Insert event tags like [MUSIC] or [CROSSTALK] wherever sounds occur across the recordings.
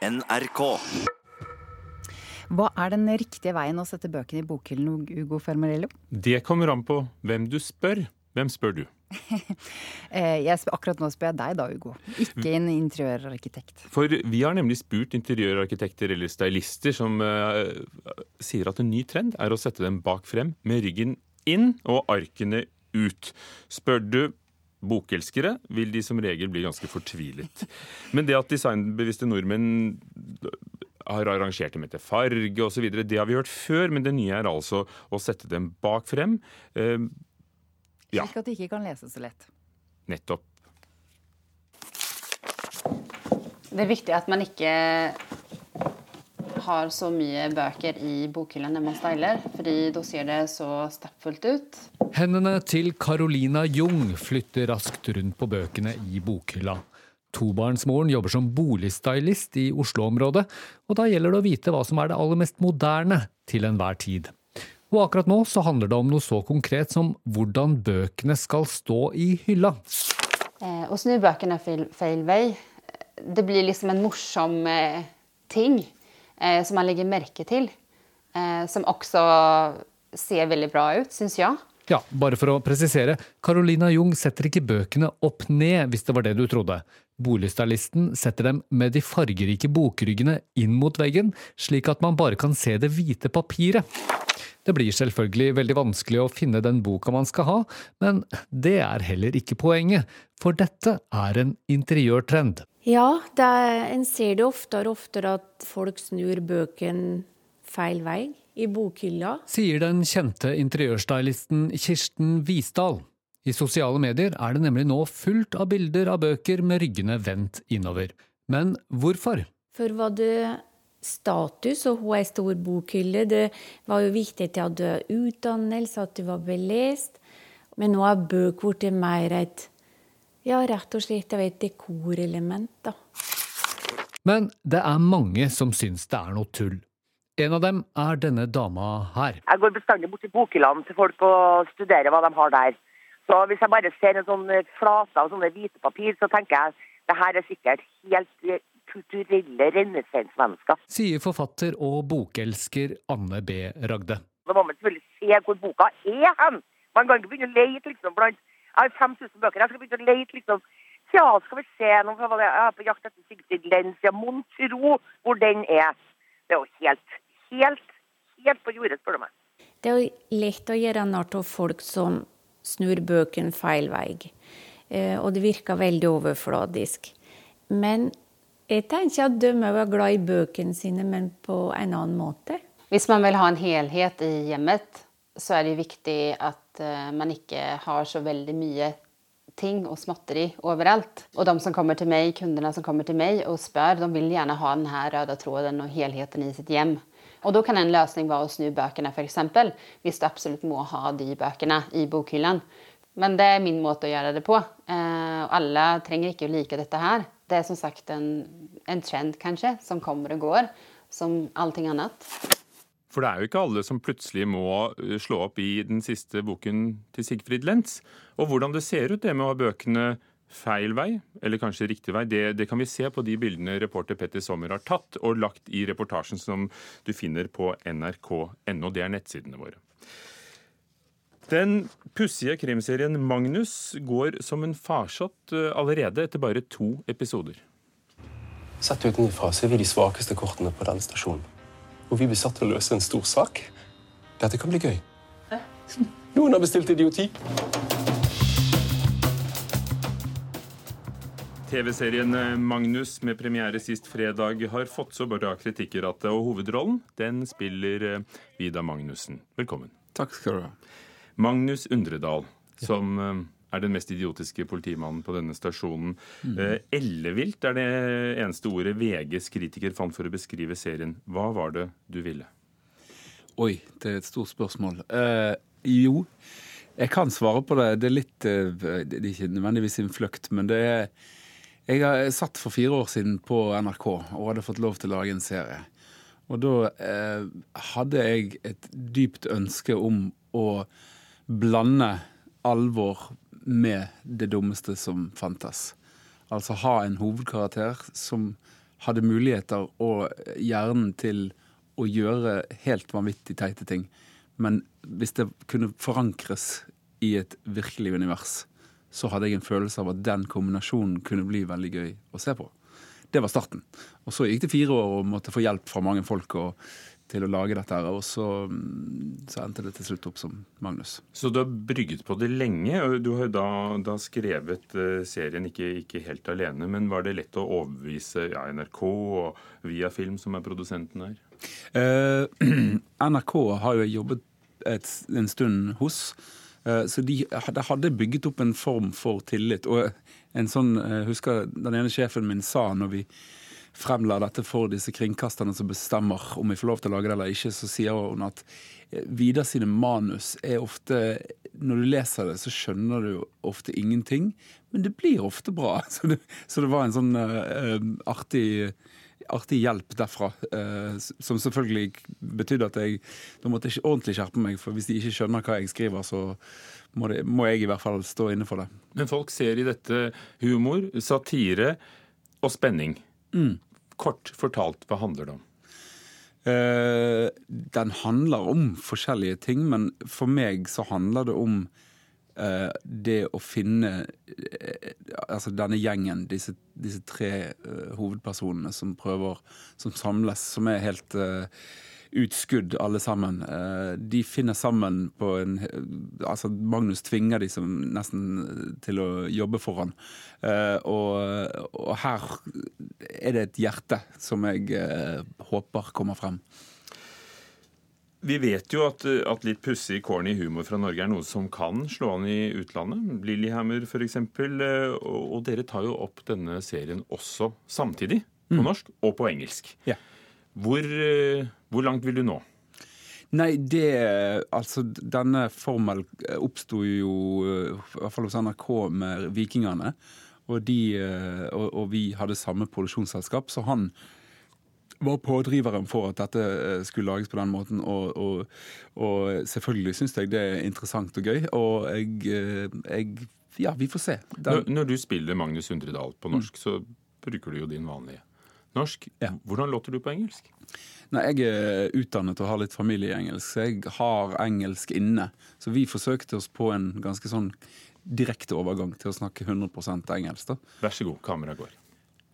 NRK. Hva er den riktige veien å sette bøkene i bokhyllen, Ugo Fermarello? Det kommer an på hvem du spør. Hvem spør du? [LAUGHS] Eh, jeg spør, akkurat nå spør jeg deg da, Ugo. Ikke en interiørarkitekt. For vi har nemlig spurt interiørarkitekter eller stylister som uh, sier at en ny trend er å sette dem bak frem med ryggen inn og arkene ut. Spør du bokelskere, vil de som regel bli ganske fortvilet. Men det at designbevisste nordmenn har arrangert dem etter farge osv., det har vi hørt før, men det nye er altså å sette dem bak frem. Uh, ja, Slik at de ikke kan lese så lett. nettopp. Det er viktig at man ikke har så mye bøker i bokhyllen når man styler, fordi da ser det så stappfullt ut. Hendene til Carolina Jung flytter raskt rundt på bøkene i bokhylla. Tobarnsmoren jobber som boligstylist i Oslo-området, og da gjelder det å vite hva som er det aller mest moderne til enhver tid. Og akkurat nå så handler det om noe så konkret som hvordan bøkene skal stå i hylla. Eh, å snu bøkene feil, feil vei, det blir liksom en morsom eh, ting eh, som man legger merke til. Eh, som også ser veldig bra ut, syns jeg. Ja, bare for å presisere, Carolina Jung setter ikke bøkene opp ned, hvis det var det du trodde. Boligstylisten setter dem med de fargerike bokryggene inn mot veggen, slik at man bare kan se det hvite papiret. Det blir selvfølgelig veldig vanskelig å finne den boka man skal ha, men det er heller ikke poenget, for dette er en interiørtrend. Ja, er, en ser det oftere og oftere at folk snur bøkene feil vei i bokhylla. Sier den kjente interiørstylisten Kirsten Visdal. I sosiale medier er det nemlig nå fullt av bilder av bøker med ryggene vendt innover. Men hvorfor? For var det status å ha ei stor bokhylle? Det var jo viktig at jeg hadde utdannelse, at du var belest. Men nå er bøker blitt mer et ja, rett og slett et dekorelement, da. Men det er mange som syns det er noe tull. En av dem er denne dama her. Jeg går bestandig bort til bokhyllene til folk og studerer hva de har der. Så hvis jeg bare ser en sånn flate av sånne hvite papir, så tenker jeg det her er sikkert helt eh, kulturelle renessansmennesker. Sier forfatter og bokelsker Anne B. Ragde. Da må man selvfølgelig se hvor boka er hen. Man kan ikke begynne å lete liksom blant Jeg har 5000 bøker. Jeg skal begynne å lete liksom Ja, skal vi se nå, hva var det? Jeg er på jakt etter Sigrid Lenz. Ja, mon tro hvor den er. Det er jo helt, helt, helt på jordet, spør du meg. Det er lett å gjøre narr av folk som snur bøkene feil vei. Eh, og det virker veldig overfladisk. Men jeg tenker at de òg er glad i bøkene sine, men på en annen måte. Hvis man vil ha en helhet i hjemmet, så er det viktig at eh, man ikke har så veldig mye ting og småtteri overalt. Og de som kommer til meg, kundene som kommer til meg og spør, de vil gjerne ha denne røde tråden og helheten i sitt hjem. Og da kan en løsning være å snu bøkene, f.eks. Hvis du absolutt må ha de bøkene i bokhyllen. Men det er min måte å gjøre det på. Eh, og alle trenger ikke å like dette her. Det er som sagt en, en trend, kanskje, som kommer og går, som allting annet. For det er jo ikke alle som plutselig må uh, slå opp i den siste boken til Sigfrid Lenz. Og hvordan det ser ut det med å ha bøkene feil vei, eller kanskje riktig vei, det, det kan vi se på de bildene reporter Petter Sommer har tatt og lagt i reportasjen som du finner på nrk.no. Det er nettsidene våre. Den pussige krimserien Magnus går som en farsott uh, allerede etter bare to episoder. Sett utenfra så er vi de svakeste kortene på denne stasjonen. Og vi blir satt til å løse en stor sak. Dette kan bli gøy. Noen har bestilt idioti. TV-serien eh, Magnus med premiere sist fredag har fått så bra kritikker at og hovedrollen den spiller eh, Vida Magnussen. Velkommen. Takk skal du ha. Magnus Undredal, som eh, er den mest idiotiske politimannen på denne stasjonen. Eh, Ellevilt er det eneste ordet VGs kritiker fant for å beskrive serien. Hva var det du ville? Oi, det er et stort spørsmål. Eh, jo, jeg kan svare på det. Det er litt eh, Det er ikke nødvendigvis en fløkt, men det er Jeg har satt for fire år siden på NRK og hadde fått lov til å lage en serie. Og da eh, hadde jeg et dypt ønske om å blande alvor med det dummeste som fantes. Altså ha en hovedkarakter som hadde muligheter og hjernen til å gjøre helt vanvittig teite ting. Men hvis det kunne forankres i et virkelig univers, så hadde jeg en følelse av at den kombinasjonen kunne bli veldig gøy å se på. Det var starten. Og så gikk det fire år og måtte få hjelp fra mange folk og, til å lage dette. her, Og så, mm, så, endte det til slutt opp som Magnus. Så du har brygget på det lenge. og Du har jo da, da skrevet uh, serien ikke, ikke, helt alene. Men var det lett å overbevise ja, NRK og Viafilm, som er produsenten her? Eh, [CLEARS THROAT] NRK har jo jobbet et, en stund hos. Uh, så de, de, hadde bygget opp en form for tillit. Og en sånn, jeg husker den ene sjefen min sa når vi fremla dette for disse kringkasterne som bestemmer om vi får lov til å lage det eller ikke, så sier hun at eh, Vidar sine manus er ofte Når du leser det, så skjønner du ofte ingenting, men det blir ofte bra. [LAUGHS] Så det, så det var en sånn uh, artig artig hjelp derfra. Uh, som selvfølgelig betydde at jeg da måtte jeg ordentlig skjerpe meg. For hvis de ikke skjønner hva jeg skriver, så må, det, må jeg i hvert fall stå inne for det. Men folk ser i dette humor, satire og spenning. Mm. Kort fortalt, hva handler det om? Uh, den handler om forskjellige ting, men for meg så handler det om uh, det å finne uh, Altså denne gjengen, disse, disse tre hovedpersonene som prøver Som samles, som er helt utskudd, alle sammen. De finner sammen på en Altså, Magnus tvinger de som nesten til å jobbe for han. Og, og her er det et hjerte som jeg eh, håper kommer frem. Vi vet jo at, at litt pussig, corny humor fra Norge er noe som kan slå an i utlandet. Lillehammer f.eks. Og, og dere tar jo opp denne serien også samtidig. På mm. norsk og på engelsk. Ja. Hvor, eh, hvor langt vil du nå? Nei, det Altså, denne formelen oppsto jo eh, i hvert fall hos NRK med Vikingene. Og, de, eh, og, og, vi hadde samme produksjonsselskap, så han var pådriveren for at dette skulle lages på den måten. Og, og, og selvfølgelig syns jeg det er interessant og gøy. Og jeg, jeg Ja, vi får se. Når, når, du spiller Magnus Undredal på norsk, mm. så bruker du jo din vanlige norsk. Ja. Hvordan låter du på engelsk? Nei, Jeg er utdannet og har litt familie i engelsk, så jeg har engelsk inne. Så vi forsøkte oss på en ganske sånn direkte overgang til å snakke 100 engelsk. da. Vær så god, kameraet går.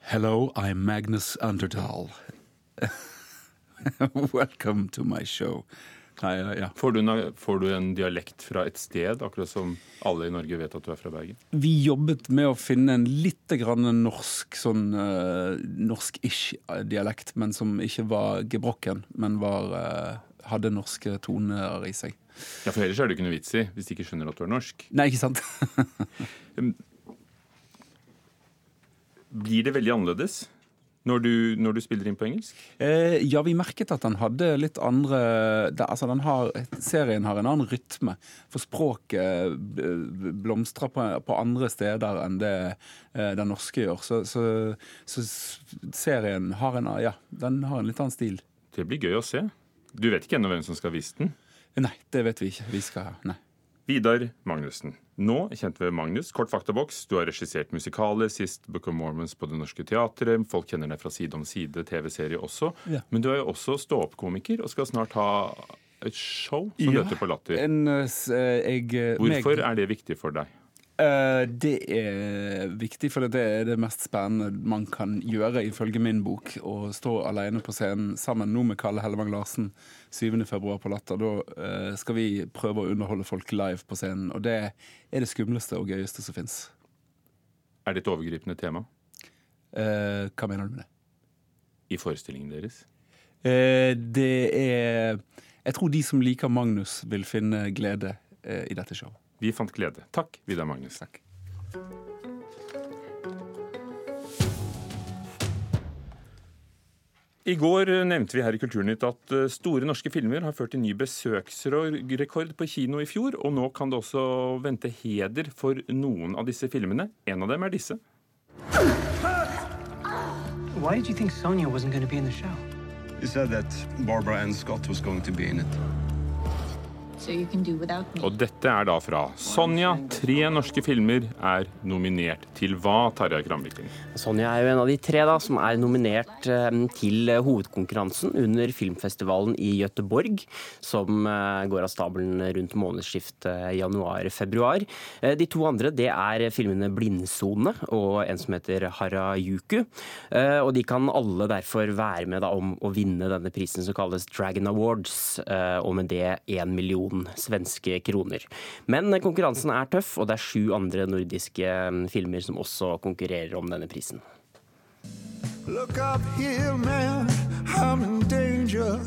Hello, I'm Magnus Underdahl. [LAUGHS] Welcome to my show. Nei, ja. får, du en, får, du en, dialekt fra et sted, akkurat som alle i Norge vet at du er fra Bergen? Vi jobbet med å finne en litt norsk, sånn uh, norsk-ish dialekt, men som ikke var gebrokken, men var, uh, hadde norske toner i seg. Ja, For ellers er det ikke noe vits i, hvis de ikke skjønner at du er norsk. Nei, ikke sant? [LAUGHS] Blir det veldig annerledes når du, når du, spiller inn på engelsk? Eh, ja, vi merket at den hadde litt andre det, altså den har, Serien har en annen rytme. For språket blomstrer på, på andre steder enn det eh, den norske gjør. Så, så, så, serien har en, ja, den har en litt annen stil. Det blir gøy å se. Du vet ikke ennå hvem som skal vise den? Nei, det vet vi ikke. Vi skal, nei. Vidar Magnussen. Nå kjent ved Magnus. Kort faktaboks. Du har regissert musikaler, sist Book of Mormons på Det Norske Teatret. Folk kjenner deg fra Side om side, TV-serie også. Ja. Men du er jo også stå-opp-komiker og skal snart ha et show som ja, heter På Latter. En, uh, jeg, Hvorfor meg... er det viktig for deg? Uh, det er viktig, for det er det mest spennende man kan gjøre, ifølge min bok. Å stå alene på scenen sammen nå med Kalle Hellevang Larsen 7.2 på Latter. Da uh, skal vi prøve å underholde folk live på scenen. Og det er det skumleste og gøyeste som fins. Er det et overgripende tema? Uh, hva mener du med det? I forestillingen deres? det er Jeg tror de som liker Magnus, vil finne glede i dette showet. Vi fant glede. Takk, Vidar Magnus. Takk. I går nevnte vi her i Kulturnytt at eh, store norske filmer har ført til ny besøksrekord på kino i fjor, og nå kan det også vente heder for noen av disse filmene. En av dem er disse. Why did you think Sonia wasn't going to be in the show? You said that Barbara Ann Scott was going to be in it. Og dette er da fra Sonja. Tre norske filmer er nominert til hva, Tarjei Kramviken? Sonja er jo en av de tre da, som er nominert eh, til hovedkonkurransen under filmfestivalen i Gøteborg, som eh, går av stabelen rundt månedsskiftet januar-februar. Eh, de to andre det er filmene 'Blindsone' og en som heter 'Harajuku'. Og de kan alle derfor være med da, om å vinne denne prisen som kalles Dragon Awards, og med det én million million svenske kroner. Men konkurransen er tøff, og det er sju andre nordiske mm, filmer som også konkurrerer om denne prisen. Look up here, man, I'm in danger.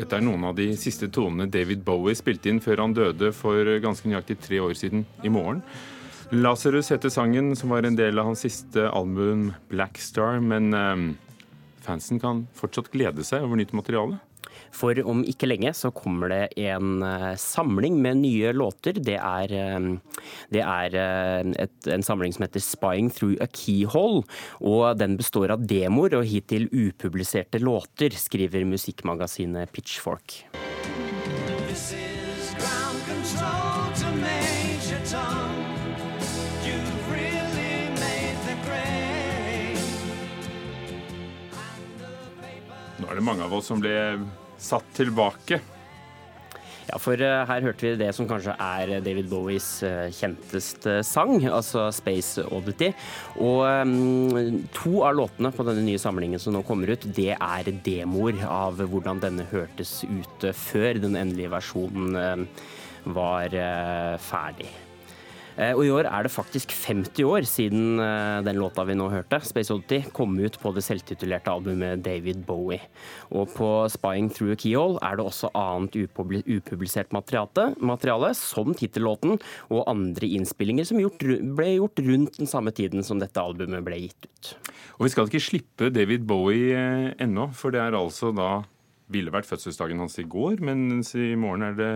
Dette er noen av de siste tonene David Bowie spilte inn før han døde for ganske nøyaktig tre år siden i morgen. Lasarus heter sangen, som var en del av hans siste album Black Star, men um, fansen kan fortsatt glede seg over nytt materiale? For om ikke lenge så kommer det en uh, samling med nye låter. Det er, uh, det er uh, et, en samling som heter 'Spying Through a Keyhole'. Og den består av demoer og hittil upubliserte låter, skriver musikkmagasinet Pitchfork. Er det mange av oss som ble satt tilbake. Ja, for uh, her hørte vi det som kanskje er David Bowies uh, kjenteste sang, altså Space Oddity. Og um, to av låtene på denne nye samlingen som nå kommer ut, det er demoer av hvordan denne hørtes ut før den endelige versjonen uh, var ferdig. Eh, og i år er det faktisk 50 år siden eh, den låta vi nå hørte, Space Oddity, kom ut på det selvtitulerte albumet David Bowie. Og på Spying Through a Keyhole er det også annet upublisert materiale, som tittellåten og andre innspillinger som ble gjort rundt den samme tiden som dette albumet ble gitt ut. Og vi skal ikke slippe David Bowie eh, ennå, for det er altså da ville vært fødselsdagen hans i går, mens i morgen er det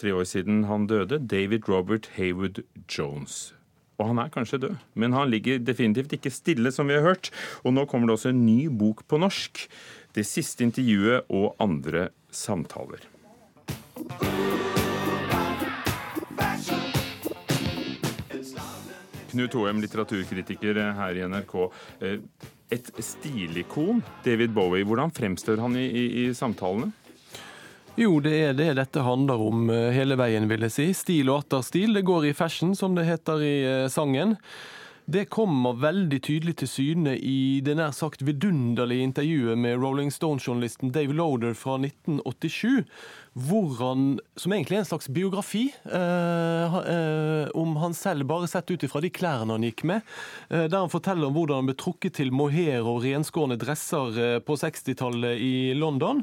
tre år siden han døde. David Robert Haywood Jones. Og han er kanskje død, men han ligger definitivt ikke stille, som vi har hørt. Og nå kommer det også en ny bok på norsk. Det siste intervjuet og andre samtaler. Knut Hoem, litteraturkritiker her i NRK. Et stilikon, David Bowie. Hvordan fremstår han i, i, i samtalene? Jo, det er det dette handler om eh, hele veien, vil jeg si. Stil og atter stil. Det går i fashion, som det heter i eh, sangen. Det kommer veldig tydelig til syne i det nær sagt vidunderlige intervjuet med Rolling Stone-journalisten Dave Loader fra 1987, hvor han, som egentlig er en slags biografi eh, eh, om han selv, bare sett ut ifra de klærne han gikk med, eh, der han forteller om hvordan han ble trukket til mohair og renskårne dresser eh, på 60-tallet i London,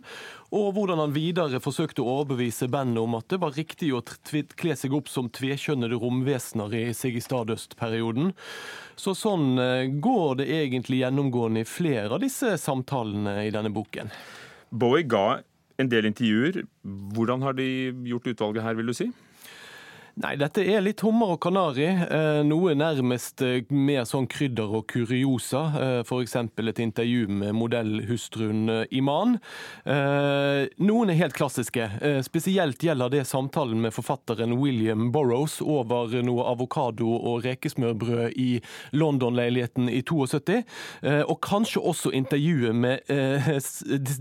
og hvordan han videre forsøkte å overbevise bandet om at det var riktig å kle seg opp som tvekjønnede romvesener i Sigistad Øst-perioden. Så sånn eh, går det egentlig gjennomgående i flere av disse samtalene i denne boken. Bowie ga en del intervjuer. Hvordan har de gjort utvalget her, vil du si? Nei, dette er litt hummer og kanari. Eh, noe nærmest eh, mer sånn krydder og kuriosa. Eh, F.eks. et intervju med modellhustruen Iman. Noen er helt klassiske. Spesielt gjelder det samtalen med forfatteren William Burrows over noe avokado og rekesmørbrød i London-leiligheten i 72. Og kanskje også intervjuet med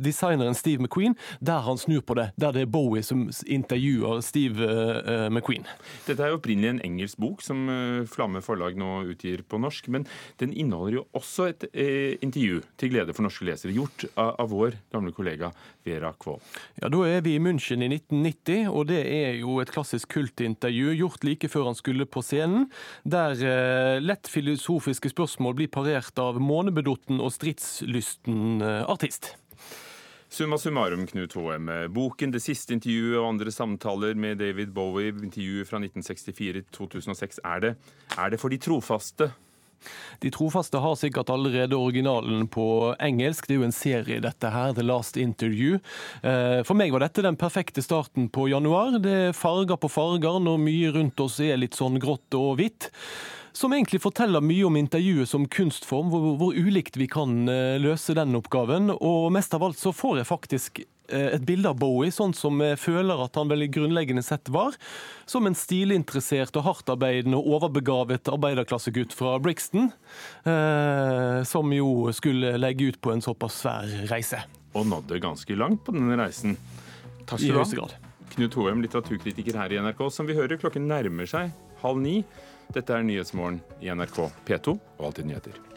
designeren Steve McQueen, der han snur på det. Der det er Bowie som intervjuer Steve McQueen. Dette er jo opprinnelig en engelsk bok som eh, Flamme forlag nå utgir på norsk. Men den inneholder jo også et eh, intervju til glede for norske lesere, gjort av, av vår gamle kollega Vera Kvål. Ja, Da er vi i München i 1990, og det er jo et klassisk kultintervju gjort like før han skulle på scenen, der eh, lett filosofiske spørsmål blir parert av månebedotten og stridslysten eh, artist. Summa summarum, Knut Hoem. Boken 'Det siste intervjuet' og andre samtaler med David Bowie, intervjuet fra 1964-2006. Er, det, er det for de trofaste? De trofaste har sikkert allerede originalen på engelsk. Det er jo en serie, dette her. The Last Interview. Eh, for meg var dette den perfekte starten på januar. Det er farger på farger når mye rundt oss er litt sånn grått og hvitt. Som egentlig forteller mye om intervjuet som kunstform, hvor, hvor ulikt vi kan eh, løse den oppgaven. Og mest av alt så får jeg faktisk eh, et bilde av Bowie, sånn som jeg føler at han veldig grunnleggende sett var. Som en stilinteressert og hardtarbeidende og overbegavet arbeiderklassegutt fra Brixton. Eh, som jo skulle legge ut på en såpass svær reise. Og nådde ganske langt på denne reisen. Takk skal du ha. Knut Hoem, litteraturkritiker her i NRK. Som vi hører, klokken nærmer seg halv ni. Dette er Nyhetsmorgen i NRK P2 og Alltid nyheter.